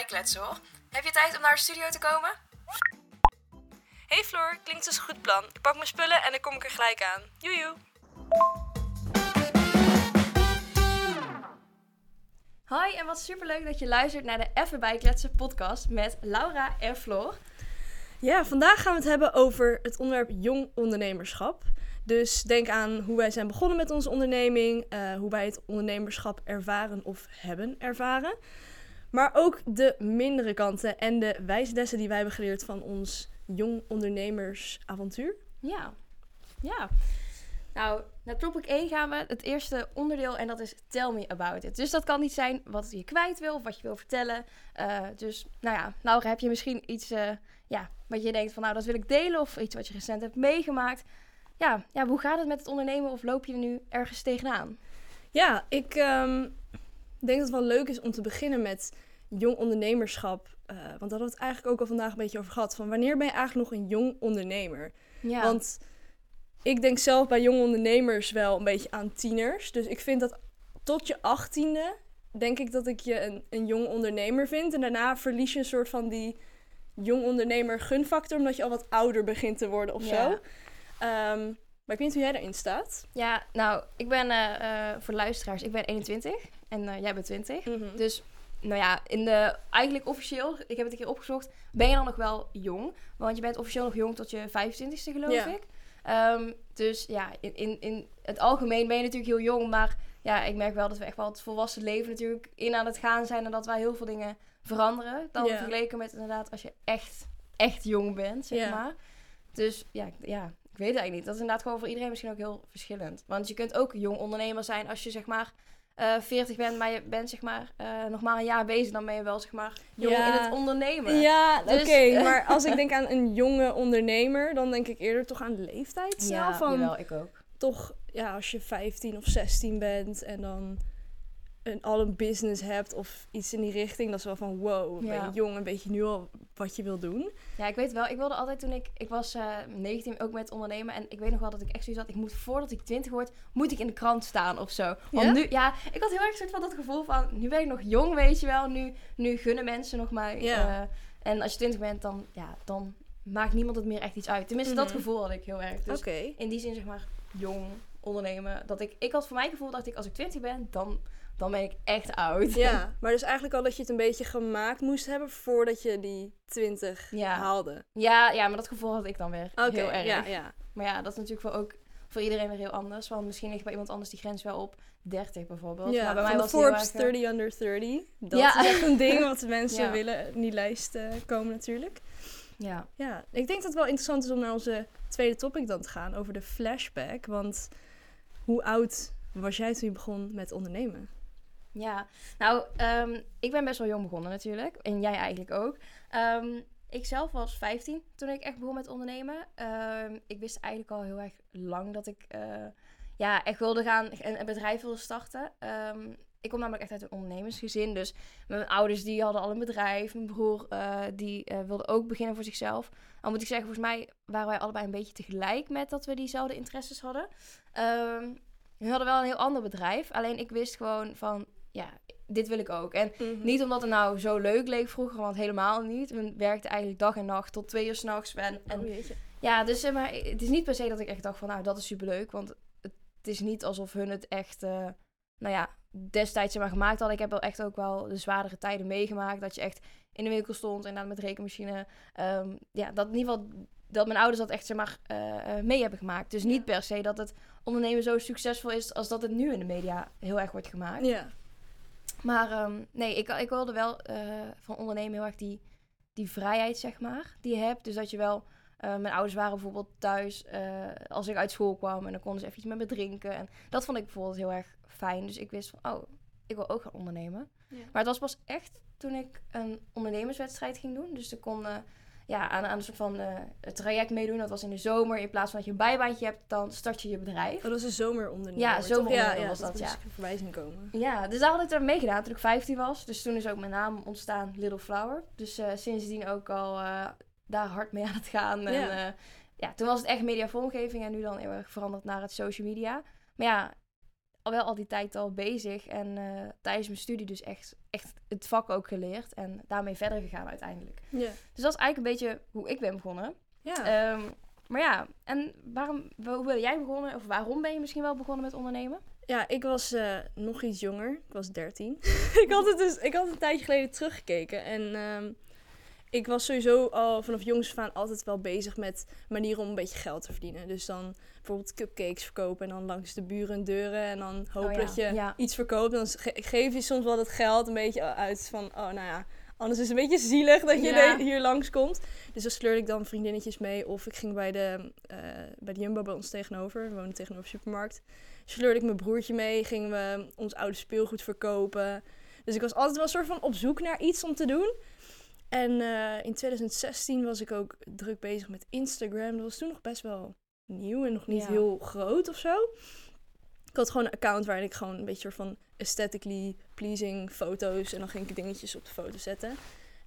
bijkletsen hoor. Heb je tijd om naar de studio te komen? Hey Floor, klinkt als een goed plan. Ik pak mijn spullen en dan kom ik er gelijk aan. Joejoe. Hoi en wat superleuk dat je luistert naar de Even Bijkletsen podcast met Laura en Floor. Ja, vandaag gaan we het hebben over het onderwerp jong ondernemerschap. Dus denk aan hoe wij zijn begonnen met onze onderneming, eh, hoe wij het ondernemerschap ervaren of hebben ervaren. Maar ook de mindere kanten en de wijslessen die wij hebben geleerd van ons jong ondernemersavontuur. Ja, ja. Nou, naar topic 1 gaan we. Het eerste onderdeel en dat is tell me about it. Dus dat kan niet zijn wat je kwijt wil of wat je wil vertellen. Eh, dus, nou ja, Laura, heb je misschien iets uh, ja, wat je denkt van nou, dat wil ik delen of iets wat je recent hebt meegemaakt? Ja, ja hoe gaat het met het ondernemen of loop je er nu ergens tegenaan? Ja, ik um, denk dat het wel leuk is om te beginnen met jong ondernemerschap. Uh, want daar hadden we het eigenlijk ook al vandaag een beetje over gehad. Van wanneer ben je eigenlijk nog een jong ondernemer? Ja. Want ik denk zelf bij jonge ondernemers wel een beetje aan tieners. Dus ik vind dat tot je achttiende, denk ik dat ik je een, een jong ondernemer vind. En daarna verlies je een soort van die jong ondernemer gunfactor, omdat je al wat ouder begint te worden of Ja. zo. Ehm, maar ik weet niet hoe jij erin staat. Ja, nou, ik ben eh, eh, voor luisteraars, ik ben 21 en eh, jij bent 20. Dus, nou ja, in de, eigenlijk officieel, ik heb het een keer opgezocht, ben je dan nog wel jong. Want je bent officieel nog jong tot je 25ste, geloof Ja. ik. Ehm, dus ja, in, in, in het algemeen ben je natuurlijk heel jong. Maar ja, ik merk wel dat we echt wel het volwassen leven natuurlijk in aan het gaan zijn. En dat wij heel veel dingen veranderen. Dan Ja. vergeleken met inderdaad als je echt, echt jong bent, zeg Ja. maar. Dus ja, ik- ja, ik weet het eigenlijk niet. Dat is inderdaad gewoon voor iedereen misschien ook heel verschillend. Want je kunt ook jong ondernemer zijn als je zeg maar 40 bent, maar je bent zeg maar eh, nog maar een jaar bezig. Dan ben je wel zeg maar jong Ja. in het ondernemen. Ja, Dus- oké. maar als ik denk aan een jonge ondernemer, dan denk ik eerder toch aan de leeftijd zelf. ja van jawel, ik ook. toch, ja, als je 15 of 16 bent en dan een, al een business hebt of iets in die richting, dat is wel van wow, ben je jong en weet je nu al wat je wil doen. Ja, ik weet wel. Ik wilde altijd toen ik... Ik was eh 19 ook met ondernemen. En ik weet nog wel dat ik echt zoiets had. Ik moet voordat ik 20 word, moet ik in de krant staan of zo. Want Ja? nu... Ja, ik had heel erg soort van dat gevoel van... Nu ben ik nog jong, weet je wel. Nu, nu gunnen mensen nog mij. Ja. eh, en als je 20 bent, dan... Ja, dan maakt niemand het meer echt iets uit. Tenminste, dat Mhm. gevoel had ik heel erg. Dus in die zin zeg maar jong ondernemen. Dat ik... Ik had voor mijn gevoel, dacht ik, als ik 20 ben, dan, dan ben ik echt oud. Ja, maar dus eigenlijk al dat je het een beetje gemaakt moest hebben voordat je die 20 Ja. haalde. Ja, ja, maar dat gevoel had ik dan weer Oké, heel erg. ja, ja. Maar ja, dat is natuurlijk voor ook voor iedereen weer heel anders. Want misschien ligt bij iemand anders die grens wel op 30 bijvoorbeeld. Ja, maar bij mij van was Forbes erg, eh, 30 under 30. Dat Ja. is echt een ding wat mensen willen in die lijst eh, komen natuurlijk. Ja. Ja, ik denk dat het wel interessant is om naar onze tweede topic dan te gaan, over de flashback. Want hoe oud was jij toen je begon met ondernemen? Ja, nou, ehm, ik ben best wel jong begonnen natuurlijk. En jij eigenlijk ook. Ehm, ik zelf was 15 toen ik echt begon met ondernemen. Ehm, ik wist eigenlijk al heel erg lang dat ik eh, ja, echt wilde gaan en een bedrijf wilde starten. Ik kom namelijk echt uit een ondernemersgezin. Dus mijn ouders die hadden al een bedrijf. Mijn broer eh, die eh, wilde ook beginnen voor zichzelf. Al moet ik zeggen, volgens mij waren wij allebei een beetje tegelijk met dat we diezelfde interesses hadden. We hadden wel een heel ander bedrijf. Alleen ik wist gewoon van, ja, dit wil ik ook. En niet omdat het nou zo leuk leek vroeger, want helemaal niet. We werkten eigenlijk dag en nacht tot twee uur s'nachts. En, en Oh, jeetje. ja, dus zeg maar, het is niet per se dat ik echt dacht van, nou, dat is superleuk. Want het, is niet alsof hun het echt, eh, nou ja, destijds maar gemaakt hadden. Ik heb wel echt ook wel de zwaardere tijden meegemaakt. Dat je echt in de winkel stond en dan met rekenmachine. Ehm, ja, dat in ieder geval, dat mijn ouders dat echt zeg maar eh, eh, mee hebben gemaakt. Dus niet per se dat het ondernemen zo succesvol is als dat het nu in de media heel erg wordt gemaakt. Ja. Maar ehm, nee, ik, ik wilde wel eh, van ondernemen heel erg die, die vrijheid, zeg maar, die je hebt. Dus dat je wel... eh, mijn ouders waren bijvoorbeeld thuis eh, als ik uit school kwam en dan konden ze even iets met me drinken. En dat vond ik bijvoorbeeld heel erg fijn. Dus ik wist van, oh, ik wil ook gaan ondernemen. Ja. Maar het was pas echt toen ik een ondernemerswedstrijd ging doen. Dus ik kon eh, ja, aan, aan een soort van eh, het traject meedoen. Dat was in de zomer. In plaats van dat je een bijbaantje hebt, dan start je je bedrijf. Oh, dat was een zomerondernemer. Ja, zomerondernemer ja, was dat, moet ja. voorbij zien komen. Ja, dus daar had ik er mee gedaan toen ik 15 was. Dus toen is ook mijn naam ontstaan, Little Flower. Dus eh, sindsdien ook al eh, daar hard mee aan het gaan. En, ja. ja, toen was het echt media vormgeving en nu dan heel erg veranderd naar het social media. Maar ja, al wel al die tijd al bezig. En eh, tijdens mijn studie dus echt, echt het vak ook geleerd. En daarmee verder gegaan uiteindelijk. Ja. Dus dat is eigenlijk een beetje hoe ik ben begonnen. Ja. Ehm, maar ja, en waarom, wa- hoe ben jij begonnen? Of waarom ben je misschien wel begonnen met ondernemen? Ja, ik was eh, nog iets jonger. Ik was 13. ik, had het dus, ik had een tijdje geleden teruggekeken. En ehm, ik was sowieso al vanaf jongs af aan altijd wel bezig met manieren om een beetje geld te verdienen. Dus dan bijvoorbeeld cupcakes verkopen en dan langs de buren en deuren. En dan hopen Oh ja, dat je ja. iets verkoopt. Dan ge- geef je soms wel dat geld een beetje uit van, oh nou ja, anders is het een beetje zielig dat je Ja. hier langskomt. Dus dan sleurde ik dan vriendinnetjes mee. Of ik ging bij de, eh, bij de Jumbo bij ons tegenover. We woonden tegenover de supermarkt. Sleurde ik mijn broertje mee. Gingen we ons oude speelgoed verkopen. Dus ik was altijd wel een soort van op zoek naar iets om te doen. En eh, in 2016 was ik ook druk bezig met Instagram. Dat was toen nog best wel nieuw en nog niet Ja. heel groot of zo. Ik had gewoon een account waarin ik gewoon een beetje van aesthetically pleasing foto's. En dan ging ik dingetjes op de foto zetten.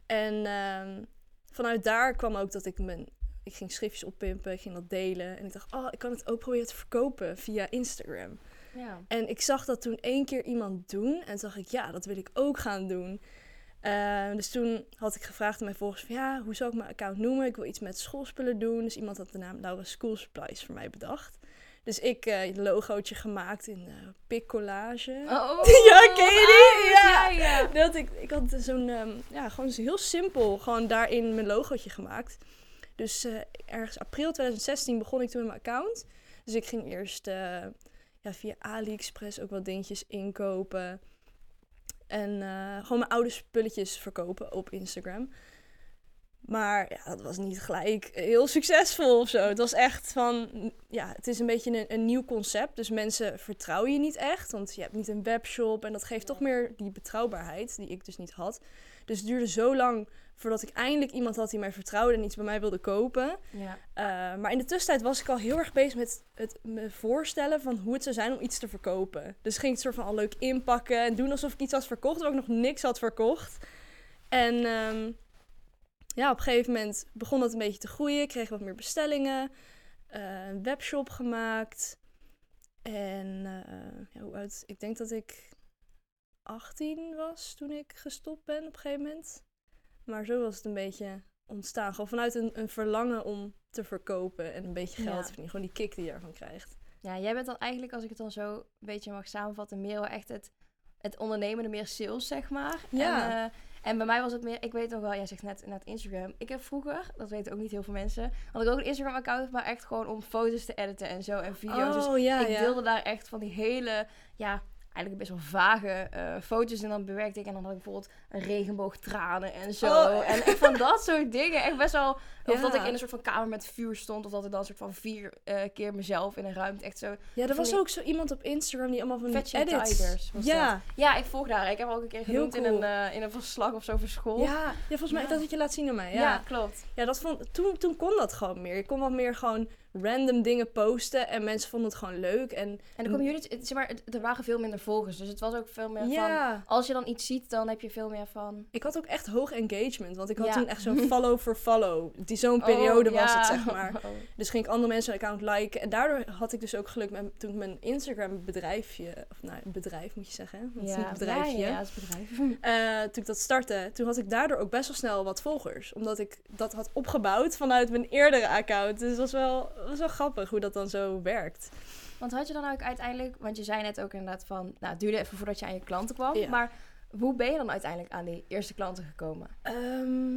En ehm, vanuit daar kwam ook dat ik mijn... Ik ging schriftjes oppimpen, ik ging dat delen. En ik dacht, oh, ik kan het ook proberen te verkopen via Instagram. Ja. En ik zag dat toen één keer iemand doen. En toen dacht ik, ja, dat wil ik ook gaan doen. Eh, dus toen had ik gevraagd aan mijn volgers van, ja, hoe zou ik mijn account noemen? Ik wil iets met schoolspullen doen. Dus iemand had de naam Laura School Supplies voor mij bedacht. Dus ik eh een logootje gemaakt in eh pic collage. Oh, Ja, ken je die? Ja, Ja. ja. Dat ik, ik had zo'n, ehm, ja, gewoon zo heel simpel, gewoon daarin mijn logootje gemaakt. Dus eh, ergens april 2016 begon ik toen met mijn account. Dus ik ging eerst ja, via AliExpress ook wat dingetjes inkopen. En eh, gewoon mijn oude spulletjes verkopen op Instagram. Maar ja, dat was niet gelijk heel succesvol of zo. Het was echt van, ja, het is een beetje een, een nieuw concept. Dus mensen vertrouwen je niet echt. Want je hebt niet een webshop. En dat geeft toch meer die betrouwbaarheid, die ik dus niet had. Dus het duurde zo lang voordat ik eindelijk iemand had die mij vertrouwde en iets bij mij wilde kopen. Ja. Uh, maar in de tussentijd was ik al heel erg bezig met het me voorstellen van hoe het zou zijn om iets te verkopen. Dus ging ik het soort van al leuk inpakken en doen alsof ik iets had verkocht, terwijl ik nog niks had verkocht. En um, ja, op een gegeven moment begon dat een beetje te groeien. Ik kreeg wat meer bestellingen, uh, een webshop gemaakt. En uh, ja, hoe oud? Ik denk dat ik 18 was toen ik gestopt ben op een gegeven moment. Maar zo was het een beetje ontstaan. Gewoon vanuit een, een verlangen om te verkopen en een beetje geld Ja. te verdienen. Gewoon die kick die je ervan krijgt. Ja, jij bent dan eigenlijk, als ik het dan zo een beetje mag samenvatten, meer wel echt het, het ondernemen, meer sales, zeg maar. Ja. En, uh, en bij mij was het meer, ik weet nog wel, jij zegt net, net Instagram. Ik heb vroeger, dat weten ook niet heel veel mensen, had ik ook een Instagram-account, maar echt gewoon om foto's te editen en zo en video's. Oh, dus ja, ik ja. deelde daar echt van die hele, ja, eigenlijk best wel vage uh, foto's. En dan bewerkte ik en dan had ik bijvoorbeeld een regenboogtranen en zo. Oh. En echt van dat soort dingen. Echt best wel, of Ja. dat ik in een soort van kamer met vuur stond. Of dat ik dan een soort van vier uh, keer mezelf in een ruimte echt zo... Ja, er was die- ook zo iemand op Instagram die allemaal van die edits. Tigers was ja. Ja, ik volg daar. Ik heb ook een keer genoemd in, een, uh, in een verslag of zo voor school. Ja, ja, volgens mij Ja. dat wat je laat zien aan mij. Ja, Ja, klopt. ja dat vond, toen, toen kon dat gewoon meer. Je kon wat meer gewoon random dingen posten en mensen vonden het gewoon leuk. En, En de community, zeg maar, er waren veel minder volgers. Dus het was ook veel meer van... ja, Als je dan iets ziet, dan heb je veel meer van... ik had ook echt hoog engagement. Want ik had Ja. toen echt zo'n follow for follow. Die zo'n periode Oh, was ja. het, zeg maar. Oh. Dus ging ik andere mensen account liken. En daardoor had ik dus ook geluk met toen ik mijn Instagram bedrijfje, of nou, bedrijf moet je zeggen, hè? want het is niet bedrijfje. Ja, ja, ja, het is bedrijf. Eh, toen ik dat startte, toen had ik daardoor ook best wel snel wat volgers. Omdat ik dat had opgebouwd vanuit mijn eerdere account. Dus het was wel, was wel grappig hoe dat dan zo werkt. Want had je dan ook uiteindelijk, want je zei net ook inderdaad van, nou het duurde even voordat je aan je klanten kwam, Ja. maar hoe ben je dan uiteindelijk aan die eerste klanten gekomen? Ehm,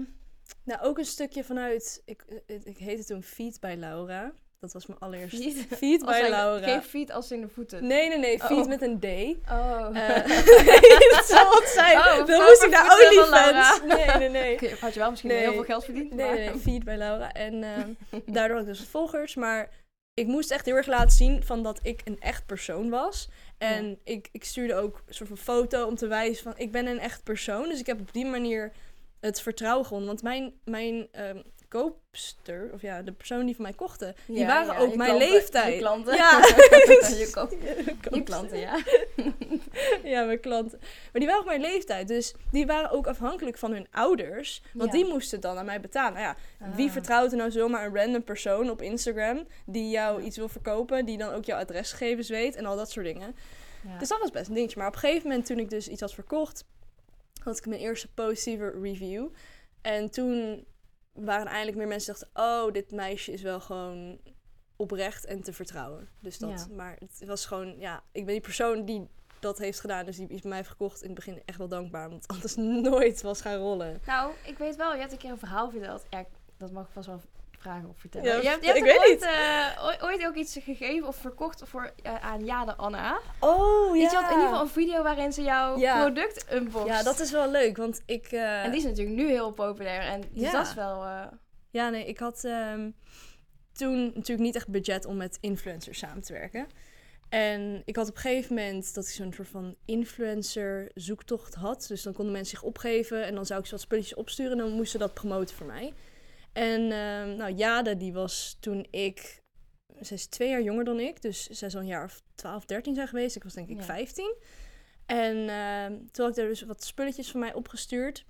nou, ook een stukje vanuit, ik, ik, ik heette toen Feed bij Laura. Dat was mijn allereerste. Feed? Feed bij Laura. Geen feet als in de voeten. Nee, nee, nee. Feed Oh. met een D. Oh. Dat zal het zijn. Oh, dan moest ik naar OnlyFans. Nee, nee, nee. Had je wel misschien Nee. heel veel geld verdiend? Nee, maar... nee, nee, feed bij Laura. En ehm, daardoor had ik dus volgers. Maar ik moest echt heel erg laten zien van dat ik een echt persoon was. En Ja. ik, ik stuurde ook een soort van foto om te wijzen van ik ben een echt persoon. Dus ik heb op die manier het vertrouwen gewonnen. Want mijn, mijn ehm, koopster, of ja, de persoon die van mij kochten, die waren ja, ook mijn klanten- leeftijd. Je klanten. Ja. je, koop- je klanten, ja. Ja, mijn klanten. Maar die waren ook mijn leeftijd. Dus die waren ook afhankelijk van hun ouders. Want die moesten dan aan mij betalen. Nou ja, wie Ah. vertrouwt er nou zomaar een random persoon op Instagram... die jou iets wil verkopen, die dan ook jouw adresgegevens weet en al dat soort dingen. Dus dat was best een dingetje. Maar op een gegeven moment, toen ik dus iets had verkocht... had ik mijn eerste positieve review. En toen waren eindelijk meer mensen die dachten... oh, dit meisje is wel gewoon oprecht en te vertrouwen. Dus dat, Ja. maar het was gewoon, ja, ik ben die persoon die dat heeft gedaan, dus die is bij mij heeft gekocht in het begin echt wel dankbaar, want anders nooit was gaan rollen. Nou, ik weet wel, je hebt een keer een verhaal verteld. Ja, dat mag ik vast wel vragen of vertellen. Ja, je hebt, je hebt ik toch weet ooit, niet. eh, ooit, ooit ook iets gegeven of verkocht voor, aan Jade Anna. Oh, Iets wat in ieder geval een video waarin ze jouw Ja. product unboxt. Ja, dat is wel leuk, want ik... eh, En die is natuurlijk nu heel populair. En dus Ja. dat is wel... eh, Ja, nee, ik had ehm, toen natuurlijk niet echt budget om met influencers samen te werken. En ik had op een gegeven moment dat ik zo'n soort van influencer zoektocht had. Dus dan konden mensen zich opgeven en dan zou ik ze wat spulletjes opsturen en dan moesten ze dat promoten voor mij. En ehm, nou, Jade, die was toen ik... Ze is twee jaar jonger dan ik, dus zij zal een jaar of 12, 13 zijn geweest. Ik was denk ik Ja. 15. 15. En ehm, toen had ik daar dus wat spulletjes van mij opgestuurd.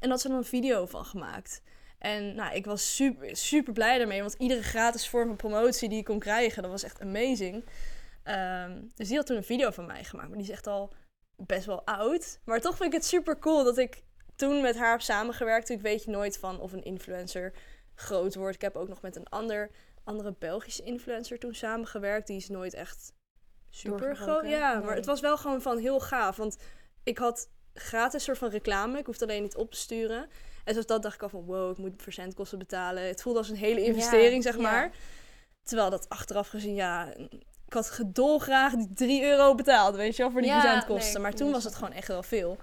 En had ze dan een video van gemaakt. En nou, ik was super, super blij daarmee. Want iedere gratis vorm van promotie die ik kon krijgen, dat was echt amazing. Ehm, dus die had toen een video van mij gemaakt. Maar die is echt al best wel oud. Maar toch vind ik het super cool dat ik toen met haar heb samengewerkt. Ik weet je nooit van of een influencer groot wordt. Ik heb ook nog met een ander, andere Belgische influencer toen samengewerkt. Die is nooit echt super groot. Ja, Nee. maar het was wel gewoon van heel gaaf. Want ik had gratis soort van reclame. Ik hoefde alleen niet op te sturen. En zoals dat dacht ik al van wow, ik moet verzendkosten betalen. Het voelde als een hele investering, zeg ja. maar. Terwijl dat achteraf gezien, ja, ik had gedolgraag die 3 euro betaald, weet je wel, voor die Ja, verzendkosten. nee, maar toen was het gewoon echt wel veel.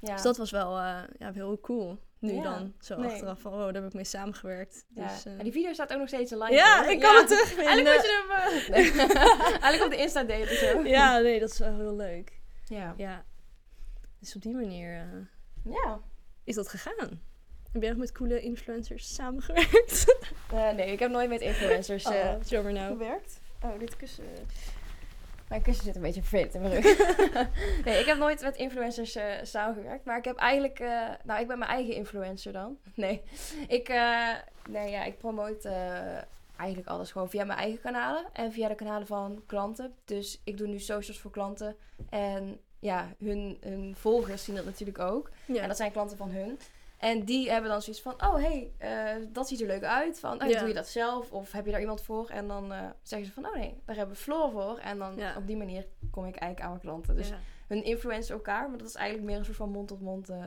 Ja. Dus dat was wel eh, ja, heel cool. Nu Ja, dan, zo nee. achteraf van, oh, daar heb ik mee samengewerkt. ja. Dus, eh, En die video staat ook nog steeds online. ja, hoor. ik kan het terugvinden. Eigenlijk moet je hem... eh, nee. Eigenlijk op de Insta delen zo. Ja, nee, dat is wel heel leuk. Ja. Ja. Dus op die manier Ja. is dat gegaan. Heb jij nog met coole influencers samengewerkt? Nee, ik heb nooit met influencers oh, jammer nou. gewerkt. Oh, dit kussen... Mijn kussen zit een beetje vervelend in mijn rug. nee, ik heb nooit met influencers eh, samengewerkt. Maar ik heb eigenlijk... eh, nou, ik ben mijn eigen influencer dan. Nee. Ik, eh, nee, ja, ik promote eigenlijk alles gewoon via mijn eigen kanalen. En via de kanalen van klanten. Dus ik doe nu socials voor klanten. En ja, hun, hun volgers zien dat natuurlijk ook. Ja. En dat zijn klanten van hun. En die hebben dan zoiets van, oh hey, eh, dat ziet er leuk uit. Van, oh, Ja. doe je dat zelf? Of heb je daar iemand voor? En dan eh, zeggen ze van, oh nee, daar hebben we Floor voor. En dan Ja. op die manier kom ik eigenlijk aan mijn klanten. Dus ja. hun influencen elkaar, maar dat is eigenlijk meer een soort van mond-tot-mond. eh.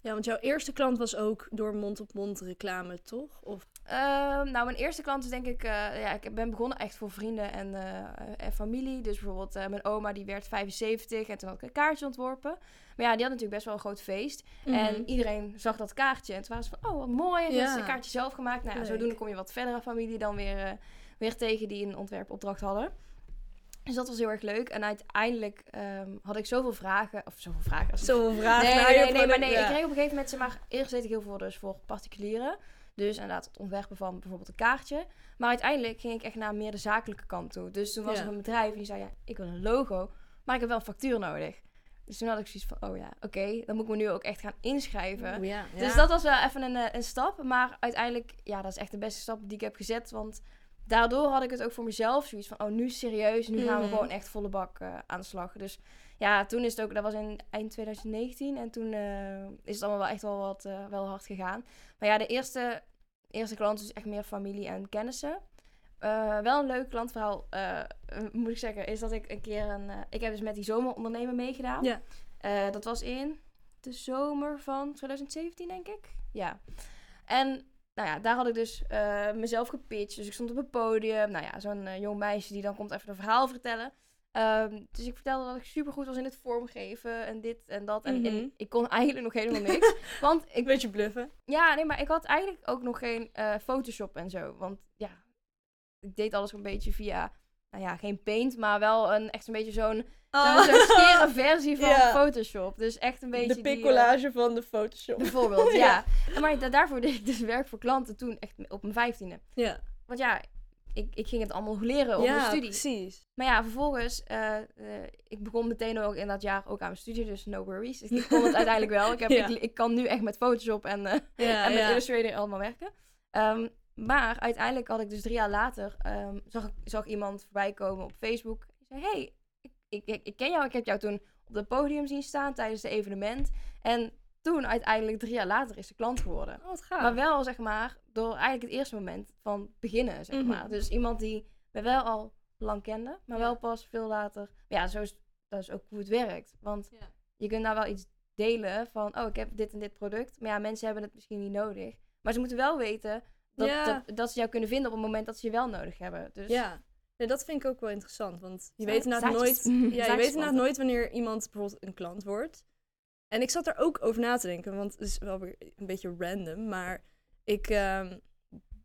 ja, want jouw eerste klant was ook door mond-op-mond reclame, toch? Of... Ehm, nou, mijn eerste klant is denk ik, eh, ja, ik ben begonnen echt voor vrienden en, eh, en familie. Dus bijvoorbeeld eh, mijn oma die werd 75 en toen had ik een kaartje ontworpen. Maar ja, die had natuurlijk best wel een groot feest. Mhm. En iedereen zag dat kaartje. En toen waren ze van, oh, wat mooi. En Ja. ze een kaartje zelf gemaakt. Nou, ja, zodoende kom je wat verdere familie dan weer, weer tegen die een ontwerpopdracht hadden. Dus dat was heel erg leuk. En uiteindelijk ehm, had ik zoveel vragen. Of zoveel vragen. als- Zoveel vragen Nee, nee, nee, nee, maar nee. ja. Ik kreeg op een gegeven moment, zeg maar, eerst deed ik heel veel dus voor particulieren. Dus inderdaad het ontwerpen van bijvoorbeeld een kaartje. Maar uiteindelijk ging ik echt naar meer de zakelijke kant toe. Dus toen was Ja. er een bedrijf die zei, ja, ik wil een logo, maar ik heb wel een factuur nodig. Dus toen had ik zoiets van, oh ja, oké, dan moet ik me nu ook echt gaan inschrijven. Oeh, ja, ja. Dus dat was wel even een, eh, een stap. Maar uiteindelijk, ja, dat is echt de beste stap die ik heb gezet. Want daardoor had ik het ook voor mezelf zoiets van, oh, nu serieus. Nu gaan we Mhm. gewoon echt volle bak eh, aan de slag. Dus ja, toen is het ook, dat was in eind 2019. En toen eh, is het allemaal wel echt wel wat eh, wel hard gegaan. Maar ja, de eerste, eerste klant is echt meer familie en kennissen. Eh, wel een leuk klantverhaal, moet ik zeggen, is dat ik een keer een... ik heb dus met die zomerondernemer meegedaan. Ja. Dat was in de zomer van 2017, denk ik. Ja. En nou ja, daar had ik dus mezelf gepitcht. Dus ik stond op het podium. Nou ja, zo'n jong meisje die dan komt even een verhaal vertellen. Ehm, dus ik vertelde dat ik supergoed was in het vormgeven en dit en dat. En, Mhm. en ik kon eigenlijk nog helemaal niks. want ik Een beetje bluffen. ja, nee, maar ik had eigenlijk ook nog geen eh, Photoshop en zo. Want ja, ik deed alles een beetje via nou ja, geen paint, maar wel een echt een beetje zo'n Oh. zo'n skere versie van. Photoshop. Dus echt een beetje de die, eh, picolage van de Photoshop. bijvoorbeeld, ja. Maar da- daarvoor deed ik dus werk voor klanten toen echt op mijn vijftiende. Ja, Want ja, ik, ik ging het allemaal leren op ja mijn studie. precies. Maar ja, vervolgens, eh, eh, ik begon meteen ook in dat jaar ook aan mijn studie, dus no worries. Dus ik kon het uiteindelijk wel. Ik, heb, Ja. ik, ik kan nu echt met Photoshop en, eh, Ja, en met. Illustrator allemaal werken. Ehm, maar uiteindelijk had ik dus drie jaar later, ehm, zag, ik- zag iemand voorbij komen op Facebook. Die zei, hey, ik, ik, ik, ik ken jou, ik heb jou toen op het podium zien staan tijdens het evenement. En toen uiteindelijk drie jaar later is ze klant geworden. Oh, wat gaaf. Maar wel, zeg maar, door eigenlijk het eerste moment van beginnen, zeg Mhm. maar. Dus iemand die me wel al lang kende, maar Ja. wel pas veel later. Maar ja, zo is, dat is ook hoe het werkt. Want Ja. je kunt nou wel iets delen van, oh, ik heb dit en dit product. Maar ja, mensen hebben het misschien niet nodig. Maar ze moeten wel weten dat, Ja. dat, dat ze jou kunnen vinden op het moment dat ze je wel nodig hebben. Dus Ja. Nee, dat vind ik ook wel interessant. Want je weet inderdaad nooit, ja, je weet inderdaad nooit wanneer iemand bijvoorbeeld een klant wordt. En ik zat er ook over na te denken, want het is wel weer een beetje random. Maar ik ehm,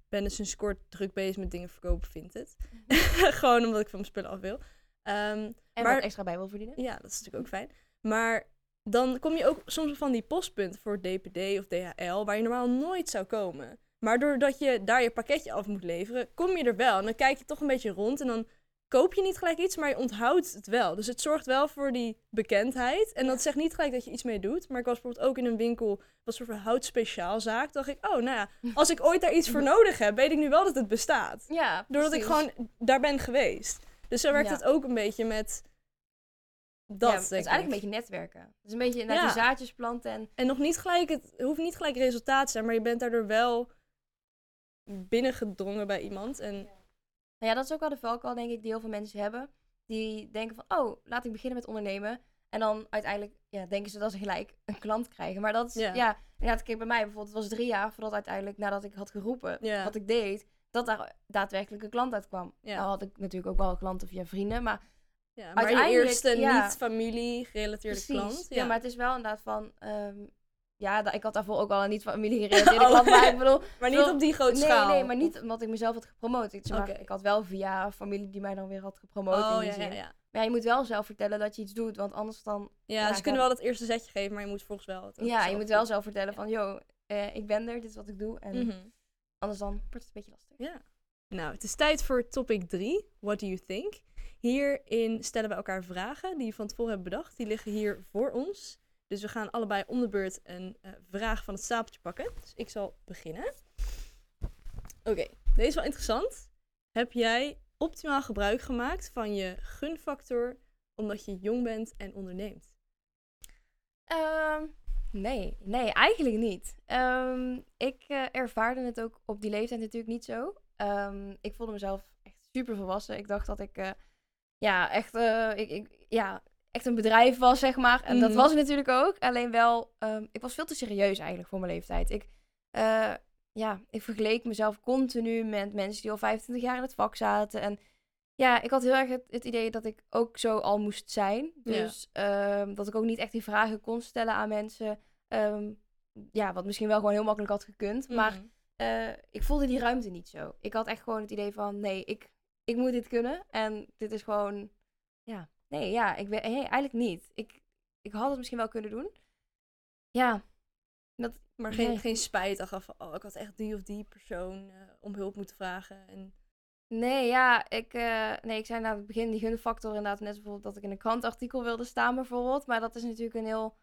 ben dus sinds kort druk bezig met dingen verkopen, vindt het. Gewoon omdat ik van mijn spullen af wil. Ehm, en maar- wat extra bij wil verdienen. ja, dat is natuurlijk ook fijn. Maar dan kom je ook soms van die postpunt voor DPD of DHL, waar je normaal nooit zou komen. Maar doordat je daar je pakketje af moet leveren, kom je er wel. En dan kijk je toch een beetje rond en dan koop je niet gelijk iets, maar je onthoudt het wel. Dus het zorgt wel voor die bekendheid. En dat zegt niet gelijk dat je iets mee doet. Maar ik was bijvoorbeeld ook in een winkel, was van houtspeciaalzaak. dacht ik, oh nou ja, als ik ooit daar iets voor nodig heb, weet ik nu wel dat het bestaat. Ja, Doordat ik gewoon daar ben geweest. Dus zo werkt Ja. het ook een beetje met dat, ja, het is eigenlijk ik. een beetje netwerken. Het is een beetje naar Ja. die zaadjes planten en En nog niet gelijk, het hoeft niet gelijk resultaat te zijn, maar je bent daardoor wel binnengedrongen bij iemand. En Nou ja, dat is ook wel de valkuil, denk ik, die heel veel mensen hebben. Die denken van, oh, laat ik beginnen met ondernemen. En dan uiteindelijk ja, denken ze dat ze gelijk een klant krijgen. Maar dat is, Ja. ja, inderdaad, kijk bij mij bijvoorbeeld, het was drie jaar voordat uiteindelijk, nadat ik had geroepen Ja. wat ik deed, dat daar daadwerkelijk een klant uitkwam. Ja. Nou had ik natuurlijk ook wel klanten via vrienden, maar ja, maar je eerste niet-familie-gerelateerde klant. Ja. maar het is wel inderdaad van, ehm, ja, da- ik had daarvoor ook al een niet-familie gerelateerde Oh. klant, maar ik bedoel, Maar niet op die grote nee, schaal. nee, maar niet omdat ik mezelf had gepromoot. Ik, zeg maar, ik had wel via familie die mij dan weer had gepromoot Oh, in die ja, zin. ja, ja. Maar je moet wel zelf vertellen dat je iets doet, want anders dan... Ja, ze kunnen wel dat eerste zetje geven, maar je moet volgens wel ja, je moet wel zelf vertellen van, yo, eh, ik ben er, dit is wat ik doe. En Mhm. anders dan wordt het een beetje lastig. Ja. Nou, het is tijd voor topic 3. What do you think? Hierin stellen we elkaar vragen die we van tevoren hebben bedacht. Die liggen hier voor ons. Dus we gaan allebei om de beurt een eh, vraag van het stapeltje pakken. Dus ik zal beginnen. Oké, deze is wel interessant. Heb jij optimaal gebruik gemaakt van je gunfactor omdat je jong bent en onderneemt? Ehm, nee, nee, eigenlijk niet. Ehm, ik eh, ervaarde het ook op die leeftijd natuurlijk niet zo. Ehm, ik voelde mezelf echt super volwassen. Ik dacht dat ik, eh, ja, echt, ik, ik, ja, echt een bedrijf was, zeg maar. En dat Mhm. was natuurlijk ook. Alleen wel, ehm, ik was veel te serieus eigenlijk voor mijn leeftijd. Ik, eh, ja, ik vergeleek mezelf continu met mensen die al 25 jaar in het vak zaten. En ja, ik had heel erg het, het idee dat ik ook zo al moest zijn. Ja. Dus ehm, dat ik ook niet echt die vragen kon stellen aan mensen. Ehm, ja, wat misschien wel gewoon heel makkelijk had gekund. Maar Mhm. eh, ik voelde die ruimte niet zo. Ik had echt gewoon het idee van, nee, ik, ik moet dit kunnen. En dit is gewoon, ja, nee, ja, ik weet, hey, eigenlijk niet. Ik, ik had het misschien wel kunnen doen. Ja, dat, Maar geen, Nee. geen spijt achteraf van, oh, ik had echt die of die persoon eh, om hulp moeten vragen. En... nee, ja, ik, eh, nee, ik zei aan het begin die gunfactor inderdaad net bijvoorbeeld dat ik in een krantartikel wilde staan bijvoorbeeld. Maar dat is natuurlijk een heel,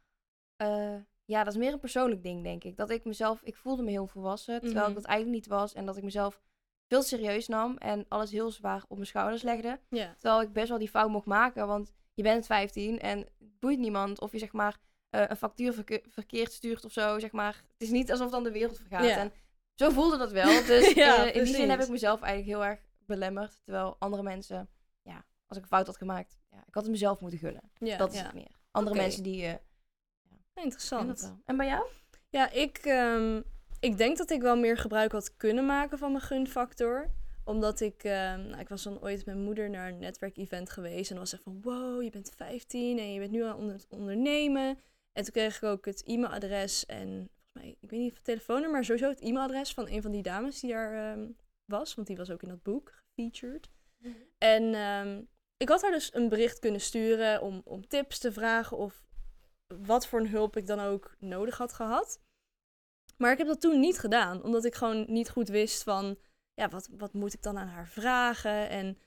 eh, ja, dat is meer een persoonlijk ding, denk ik. Dat ik mezelf, ik voelde me heel volwassen, terwijl Mhm. ik dat eigenlijk niet was. En dat ik mezelf veel serieus nam en alles heel zwaar op mijn schouders legde. Terwijl ik best wel die fout mocht maken, want je bent 15 en het boeit niemand of je zeg maar eh, een factuur verke- verkeerd stuurt of zo, zeg maar. Het is niet alsof dan de wereld vergaat. En zo voelde dat wel. Dus Ja, eh, in die zin heb ik mezelf eigenlijk heel erg belemmerd. Terwijl andere mensen, ja, als ik een fout had gemaakt, ja, ik had het mezelf moeten gunnen. dat is het meer. Andere mensen die... eh Interessant. En bij jou? Ja, ik, ehm, ik denk dat ik wel meer gebruik had kunnen maken van mijn gunfactor. Omdat ik, ehm, nou, ik was dan ooit met mijn moeder naar een netwerkevent geweest. En dan was ze van, wow, je bent 15 en je bent nu aan het ondernemen. En toen kreeg ik ook het e-mailadres en volgens mij, ik weet niet of het telefoonnummer, maar sowieso het e-mailadres van een van die dames die daar ehm, was. Want die was ook in dat boek gefeatured. En ehm, ik had haar dus een bericht kunnen sturen om, om tips te vragen of wat voor een hulp ik dan ook nodig had gehad. Maar ik heb dat toen niet gedaan, omdat ik gewoon niet goed wist van, ja, wat, wat moet ik dan aan haar vragen? En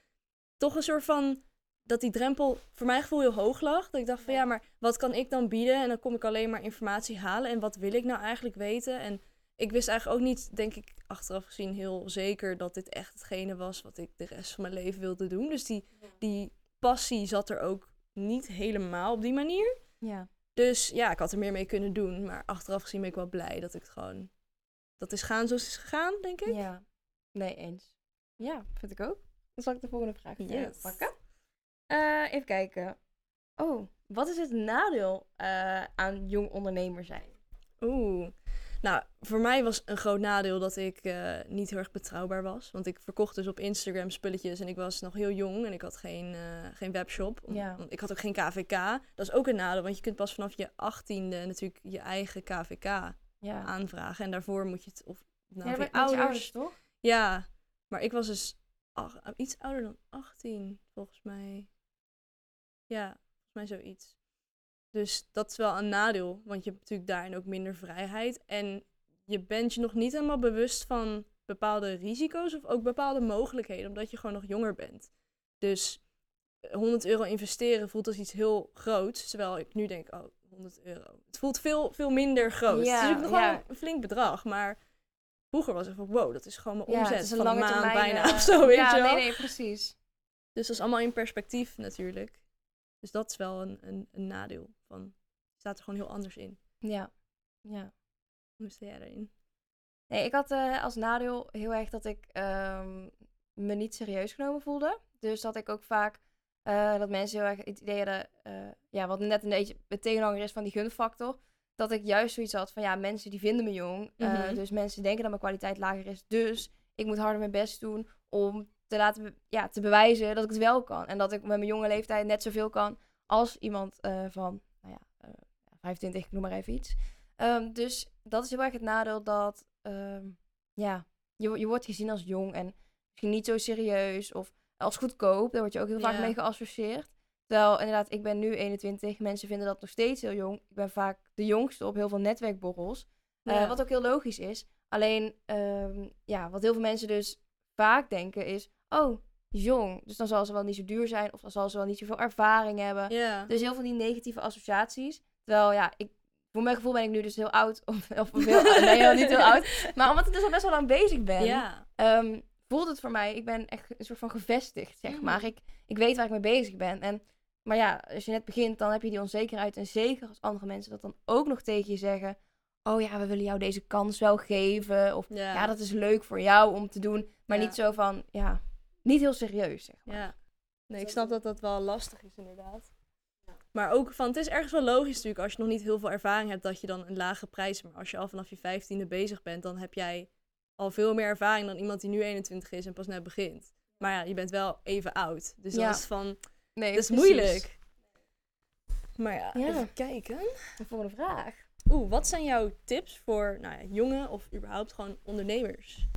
toch een soort van, dat die drempel voor mijn gevoel heel hoog lag. Dat ik dacht van, ja, maar wat kan ik dan bieden? En dan kom ik alleen maar informatie halen. En wat wil ik nou eigenlijk weten? En ik wist eigenlijk ook niet, denk ik, achteraf gezien heel zeker dat dit echt hetgene was wat ik de rest van mijn leven wilde doen. Dus die, die passie zat er ook niet helemaal op die manier. Ja. Dus ja, ik had er meer mee kunnen doen. Maar achteraf gezien ben ik wel blij dat ik het gewoon... Dat is gaan zoals het is gegaan, denk ik. Ja. Nee, eens. Ja, vind ik ook. Dan zal ik de volgende vraag eh, Yes. pakken. Eh, even kijken. Oh, wat is het nadeel eh, aan jong ondernemer zijn? Oeh. Nou, voor mij was een groot nadeel dat ik eh, niet heel erg betrouwbaar was. Want ik verkocht dus op Instagram spulletjes en ik was nog heel jong en ik had geen, eh, geen webshop. Om- Ja. want Ik had ook geen KVK. Dat is ook een nadeel, want je kunt pas vanaf je achttiende natuurlijk je eigen KVK Ja. aanvragen. En daarvoor moet je het of nou, ja, je ouders. ouders, toch? Ja, maar ik was dus ach- iets ouder dan 18, volgens mij. Ja, volgens mij zoiets. Dus dat is wel een nadeel, want je hebt natuurlijk daarin ook minder vrijheid. En je bent je nog niet helemaal bewust van bepaalde risico's of ook bepaalde mogelijkheden, omdat je gewoon nog jonger bent. Dus 100 euro investeren voelt als iets heel groots, terwijl ik nu denk, oh, 100 euro. Het voelt veel, veel minder groot. Ja, het is ook nog wel ja. een flink bedrag, maar vroeger was het van, wow, dat is gewoon mijn Ja, omzet het is een van een maand termijn. bijna eh, of zo, weet ja, je wel. nee, nee, precies. Dus dat is allemaal in perspectief natuurlijk. Dus dat is wel een, een, een nadeel van, het staat er gewoon heel anders in. Ja. Ja. Hoe sta jij daarin? Nee, ik had eh, als nadeel heel erg dat ik ehm, me niet serieus genomen voelde. Dus dat ik ook vaak, eh, dat mensen heel erg het idee hadden, eh, ja, wat net een beetje het tegenhanger is van die gunfactor. Dat ik juist zoiets had van, ja, mensen die vinden me jong. Mhm. dus mensen denken dat mijn kwaliteit lager is. Dus ik moet harder mijn best doen om te laten, ja, te bewijzen dat ik het wel kan. En dat ik met mijn jonge leeftijd net zoveel kan als iemand eh, van, nou ja, eh, 25, ik noem maar even iets. Ehm, dus dat is heel erg het nadeel dat, ehm, ja, je, je wordt gezien als jong en misschien niet zo serieus of als goedkoop. Daar word je ook heel vaak Ja. mee geassocieerd. Terwijl inderdaad, ik ben nu 21, mensen vinden dat nog steeds heel jong. Ik ben vaak de jongste op heel veel netwerkborrels. Eh, wat ook heel logisch is. Alleen, ehm, ja, wat heel veel mensen dus vaak denken is, oh, jong. Dus dan zal ze wel niet zo duur zijn of dan zal ze wel niet zoveel ervaring hebben. Dus heel veel die negatieve associaties. Terwijl, ja, ik, voor mijn gevoel ben ik nu dus heel oud. Of, of veel, nee, heel niet heel oud. Maar omdat ik dus al best wel lang bezig ben, ehm, voelt het voor mij, ik ben echt een soort van gevestigd, zeg Mhm. maar. Ik, ik weet waar ik mee bezig ben. En, maar ja, als je net begint, dan heb je die onzekerheid. En zeker als andere mensen dat dan ook nog tegen je zeggen. Oh ja, we willen jou deze kans wel geven. Of Ja. ja, dat is leuk voor jou om te doen. Maar niet zo van, ja, niet heel serieus, zeg maar. Ja. Nee, ik snap dat dat wel lastig is inderdaad. Maar ook van, het is ergens wel logisch natuurlijk als je nog niet heel veel ervaring hebt dat je dan een lage prijs, maar als je al vanaf je vijftiende bezig bent, dan heb jij al veel meer ervaring dan iemand die nu 21 is en pas net begint. Maar ja, je bent wel even oud. Dus Ja. dat is van, Nee, dat is precies. moeilijk. Maar ja, Ja. even kijken. De volgende vraag. Oeh, wat zijn jouw tips voor nou ja, jonge of überhaupt gewoon ondernemers?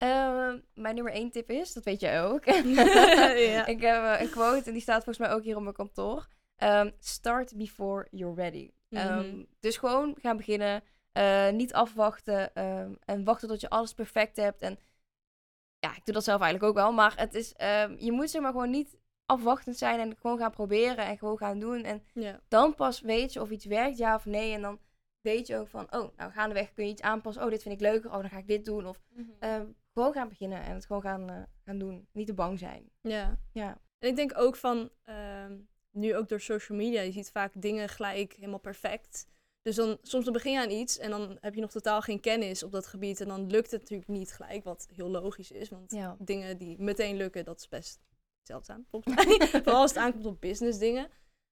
Ehm, mijn nummer één tip is, dat weet jij ook. Ja. Ik heb eh, een quote en die staat volgens mij ook hier op mijn kantoor. Ehm, start before you're ready. Ehm, Mhm. dus gewoon gaan beginnen. eh, niet afwachten en wachten tot je alles perfect hebt. En ja, ik doe dat zelf eigenlijk ook wel. Maar het is, je moet zeg maar gewoon niet afwachtend zijn en gewoon gaan proberen en gewoon gaan doen. En ja. dan pas weet je of iets werkt, ja of nee. En dan weet je ook van, oh, nou gaandeweg kun je iets aanpassen. Oh, dit vind ik leuker. Oh, dan ga ik dit doen. Of ehm, gewoon gaan beginnen en het gewoon gaan, eh, gaan doen. Niet te bang zijn. ja. Ja. En ik denk ook van, ehm, nu ook door social media, je ziet vaak dingen gelijk helemaal perfect. Dus dan, soms dan begin je aan iets en dan heb je nog totaal geen kennis op dat gebied. En dan lukt het natuurlijk niet gelijk, wat heel logisch is. Want Ja. dingen die meteen lukken, dat is best zeldzaam, volgens mij. Vooral als het aankomt op business dingen.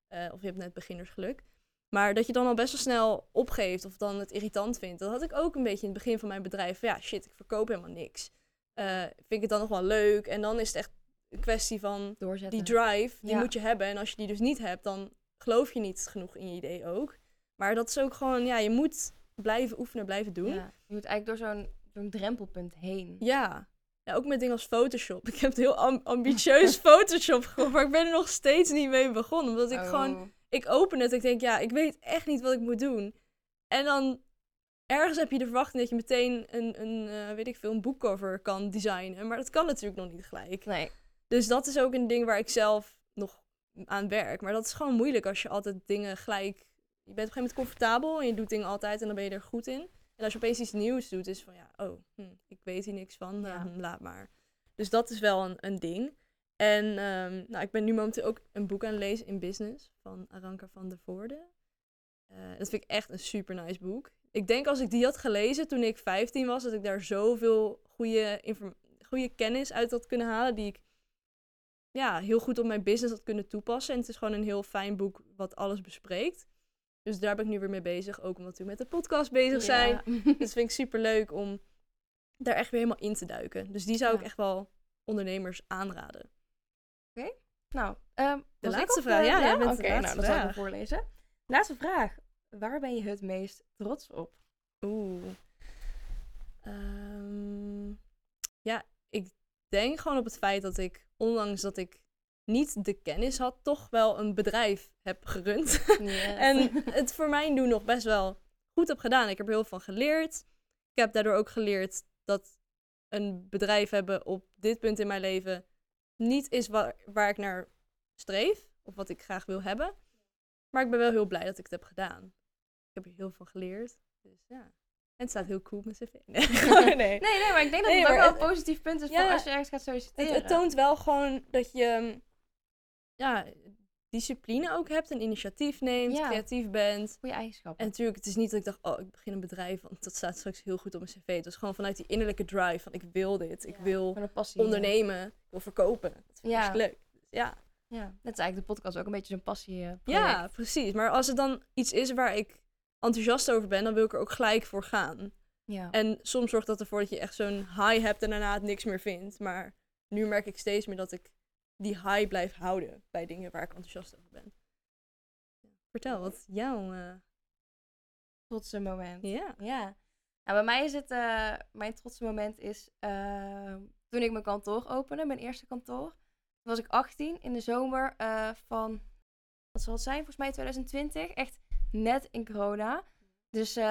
Eh, of je hebt net beginnersgeluk. Maar dat je dan al best wel snel opgeeft of dan het irritant vindt. Dat had ik ook een beetje in het begin van mijn bedrijf. Ja, shit, ik verkoop helemaal niks. Eh, vind ik het dan nog wel leuk? En dan is het echt een kwestie van Doorzetten. die drive, die Ja. moet je hebben. En als je die dus niet hebt, dan geloof je niet genoeg in je idee ook. Maar dat is ook gewoon, ja, je moet blijven oefenen, blijven doen. Ja, je moet eigenlijk door zo'n zo'n drempelpunt heen. Ja. Ja, ook met dingen als Photoshop. Ik heb het heel am- ambitieus Photoshop gekocht, maar ik ben er nog steeds niet mee begonnen. Omdat ik gewoon, Oh. Ik open het ik denk, ja, ik weet echt niet wat ik moet doen. En dan ergens heb je de verwachting dat je meteen een, een eh, weet ik veel, een boekcover kan designen. Maar dat kan natuurlijk nog niet gelijk. Nee. Dus dat is ook een ding waar ik zelf nog aan werk. Maar dat is gewoon moeilijk als je altijd dingen gelijk... Je bent op een gegeven moment comfortabel en je doet dingen altijd en dan ben je er goed in. En als je opeens iets nieuws doet, is van ja, oh, hm, ik weet hier niks van, Ja. eh, laat maar. Dus dat is wel een, een ding. En ehm, nou, ik ben nu momenteel ook een boek aan het lezen in business van Aranka van der Voorde. Eh, dat vind ik echt een super nice boek. Ik denk als ik die had gelezen toen ik 15 was, dat ik daar zoveel goede, goede kennis uit had kunnen halen die ik ja, heel goed op mijn business had kunnen toepassen. En het is gewoon een heel fijn boek wat alles bespreekt. Dus daar ben ik nu weer mee bezig, ook omdat we met de podcast bezig zijn. Ja. Dus vind ik super leuk om daar echt weer helemaal in te duiken. Dus die zou ik echt wel ondernemers aanraden. Nou, ehm, ik laatste vraag, eh, ja, Oké, de nou, dan zal ik hem voorlezen. Laatste vraag. Waar ben je het meest trots op? Oeh. Ehm, ja, ik denk gewoon op het feit dat ik, ondanks dat ik niet de kennis had, toch wel een bedrijf heb gerund. En het voor mijn doen nog best wel goed heb gedaan. Ik heb er heel veel van geleerd. Ik heb daardoor ook geleerd dat een bedrijf hebben op dit punt in mijn leven niet is waar, waar ik naar streef. Of wat ik graag wil hebben. Maar ik ben wel heel blij dat ik het heb gedaan. Ik heb er heel veel geleerd. Dus ja. En het staat heel cool op mijn cv. Nee, nee. Nee, nee, maar ik denk dat Nee, het ook wel een positief punt is Ja, voor als je ergens gaat solliciteren. Het, het toont wel gewoon dat je ja, discipline ook hebt. En initiatief neemt. Ja. Creatief bent. Goede eigenschappen. En natuurlijk, het is niet dat ik dacht, oh, ik begin een bedrijf, want dat staat straks heel goed op mijn cv. Het was gewoon vanuit die innerlijke drive van, ik wil dit, ik Ja, wil passie. ondernemen, ik wil verkopen. Dat vind ik leuk. Dus ja. Ja, dat is eigenlijk de podcast ook een beetje zo'n passie eh, ja, precies. Maar als het dan iets is waar ik enthousiast over ben, dan wil ik er ook gelijk voor gaan. Ja. En soms zorgt dat ervoor dat je echt zo'n high hebt en daarna het niks meer vindt. Maar nu merk ik steeds meer dat ik die high blijf houden bij dingen waar ik enthousiast over ben. Vertel, wat is jouw... eh, Trotse moment. ja. Ja. Nou, bij mij is het, eh, mijn trotse moment is eh, toen ik mijn kantoor opende, mijn eerste kantoor. Toen was ik 18 in de zomer eh, van, wat zal het zijn, volgens mij 2020. Echt net in corona. Dus, eh,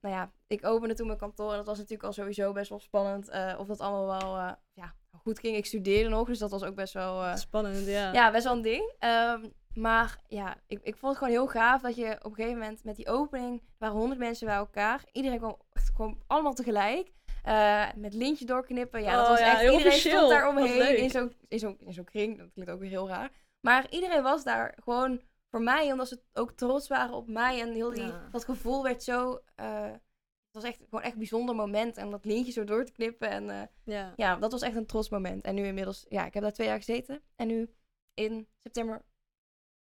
nou ja, ik opende toen mijn kantoor en dat was natuurlijk al sowieso best wel spannend. eh, of dat allemaal wel, eh, ja, goed ging. Ik studeerde nog, dus dat was ook best wel... eh, Spannend, ja. ja, best wel een ding. Ehm, maar ja, ik, ik vond het gewoon heel gaaf dat je op een gegeven moment met die opening, waren honderd mensen bij elkaar. Iedereen kwam allemaal tegelijk. Eh, met lintje doorknippen. Ja, dat Oh was ja, echt, heel iedereen officieel. stond daar omheen in zo'n in zo'n in zo'n kring. Dat klinkt ook weer heel raar. Maar iedereen was daar gewoon voor mij, omdat ze ook trots waren op mij. En heel die, Ja. dat gevoel werd zo... eh, was echt gewoon echt een bijzonder moment. En dat lintje zo door te knippen. En eh, ja. ja, dat was echt een trots moment. En nu inmiddels, ja, ik heb daar twee jaar gezeten. En nu in september,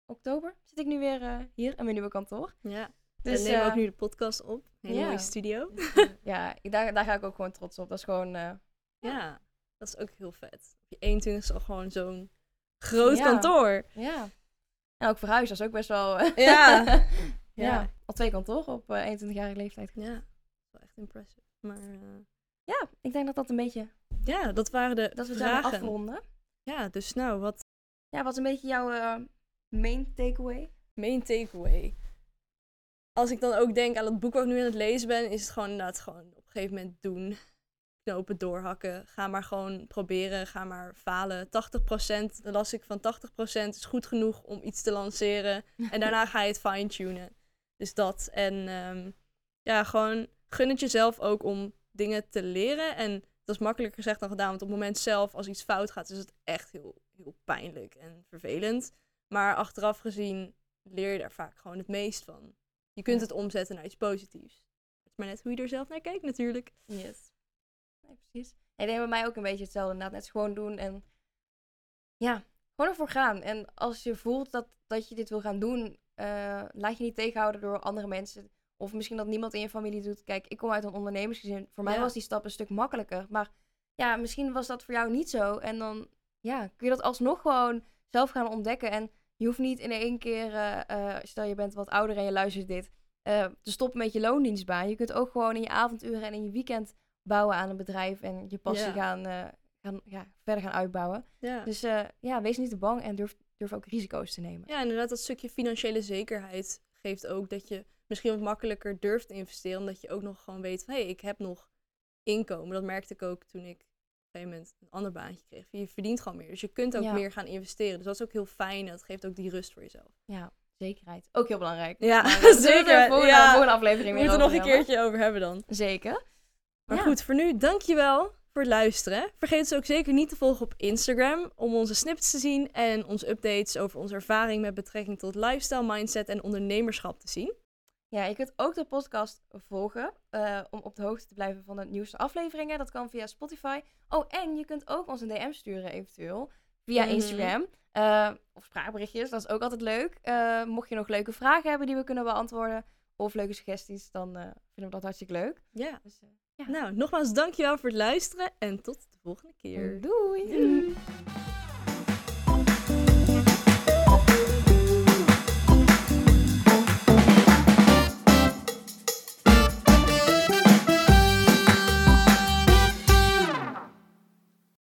oktober zit ik nu weer eh, hier in mijn nieuwe kantoor. Ja. Dus, nemen eh, ook nu de podcast op. Een ja. mooie studio. ja, ik- daar, daar ga ik ook gewoon trots op. Dat is gewoon, eh, Ja, dat is ook heel vet. Op je 21 is al gewoon zo'n groot Ja. kantoor. ja. En ook verhuizen, dat is ook best wel... eh, Ja. ja. Ja. al twee kantoren op eh 21-jarige leeftijd. Ja, echt impressive. Maar eh, Ja, ik denk dat dat een beetje, ja, dat waren de dat we daar vragen. afronden. Ja, dus nou, wat Ja, wat is een beetje jouw eh, main takeaway? main takeaway? Als ik dan ook denk aan het boek wat ik nu aan het lezen ben, is het gewoon inderdaad gewoon op een gegeven moment doen. Knopen doorhakken. Ga maar gewoon proberen. Ga maar falen. 80% las ik van 80% is goed genoeg om iets te lanceren. En daarna ga je het fine-tunen. Dus dat. En ehm, ja, gewoon gun het jezelf ook om dingen te leren. En dat is makkelijker gezegd dan gedaan. Want op het moment zelf, als iets fout gaat, is het echt heel, heel pijnlijk en vervelend. Maar achteraf gezien leer je daar vaak gewoon het meest van. Je kunt het omzetten naar iets positiefs. Het is maar net hoe je er zelf naar kijkt natuurlijk. Yes. Nee, precies. Ik denk bij mij ook een beetje hetzelfde. Inderdaad, net gewoon doen en ja, gewoon ervoor gaan. En als je voelt dat, dat je dit wil gaan doen, eh, laat je niet tegenhouden door andere mensen. Of misschien dat niemand in je familie doet. Kijk, ik kom uit een ondernemersgezin. Voor mij Ja. was die stap een stuk makkelijker. Maar ja, misschien was dat voor jou niet zo. En dan ja, kun je dat alsnog gewoon zelf gaan ontdekken. En je hoeft niet in één keer, eh, eh, stel je bent wat ouder en je luistert dit, eh, te stoppen met je loondienstbaan. Je kunt ook gewoon in je avonduren en in je weekend bouwen aan een bedrijf en je passie Ja. gaan, gaan, ja, verder gaan uitbouwen. Ja. Dus ja, wees niet te bang en durf, durf ook risico's te nemen. ja, inderdaad, dat stukje financiële zekerheid geeft ook dat je misschien wat makkelijker durft te investeren. Omdat je ook nog gewoon weet van, hé, hey, ik heb nog inkomen. Dat merkte ik ook toen ik op een gegeven moment een ander baantje kreeg. Je verdient gewoon meer, dus je kunt ook Ja. meer gaan investeren. Dus dat is ook heel fijn en dat geeft ook die rust voor jezelf. Ja, zekerheid. Ook heel belangrijk. Ja, Maar, eh, zeker. volgende, Ja. volgende aflevering We moeten nog over een keertje over hebben dan. Zeker. Maar Ja. goed, voor nu, dankjewel voor het luisteren. Vergeet ons ook zeker niet te volgen op Instagram om onze snippets te zien en onze updates over onze ervaring met betrekking tot lifestyle, mindset en ondernemerschap te zien. Ja, je kunt ook de podcast volgen eh, om op de hoogte te blijven van de nieuwste afleveringen. Dat kan via Spotify. Oh, en je kunt ook ons een DM sturen eventueel via Mhm. Instagram. Eh, of spraakberichtjes, dat is ook altijd leuk. Eh, mocht je nog leuke vragen hebben die we kunnen beantwoorden of leuke suggesties, dan vinden we dat hartstikke leuk. Ja. Dus, eh, Nou, nogmaals dankjewel voor het luisteren en tot de volgende keer. doei! Doei.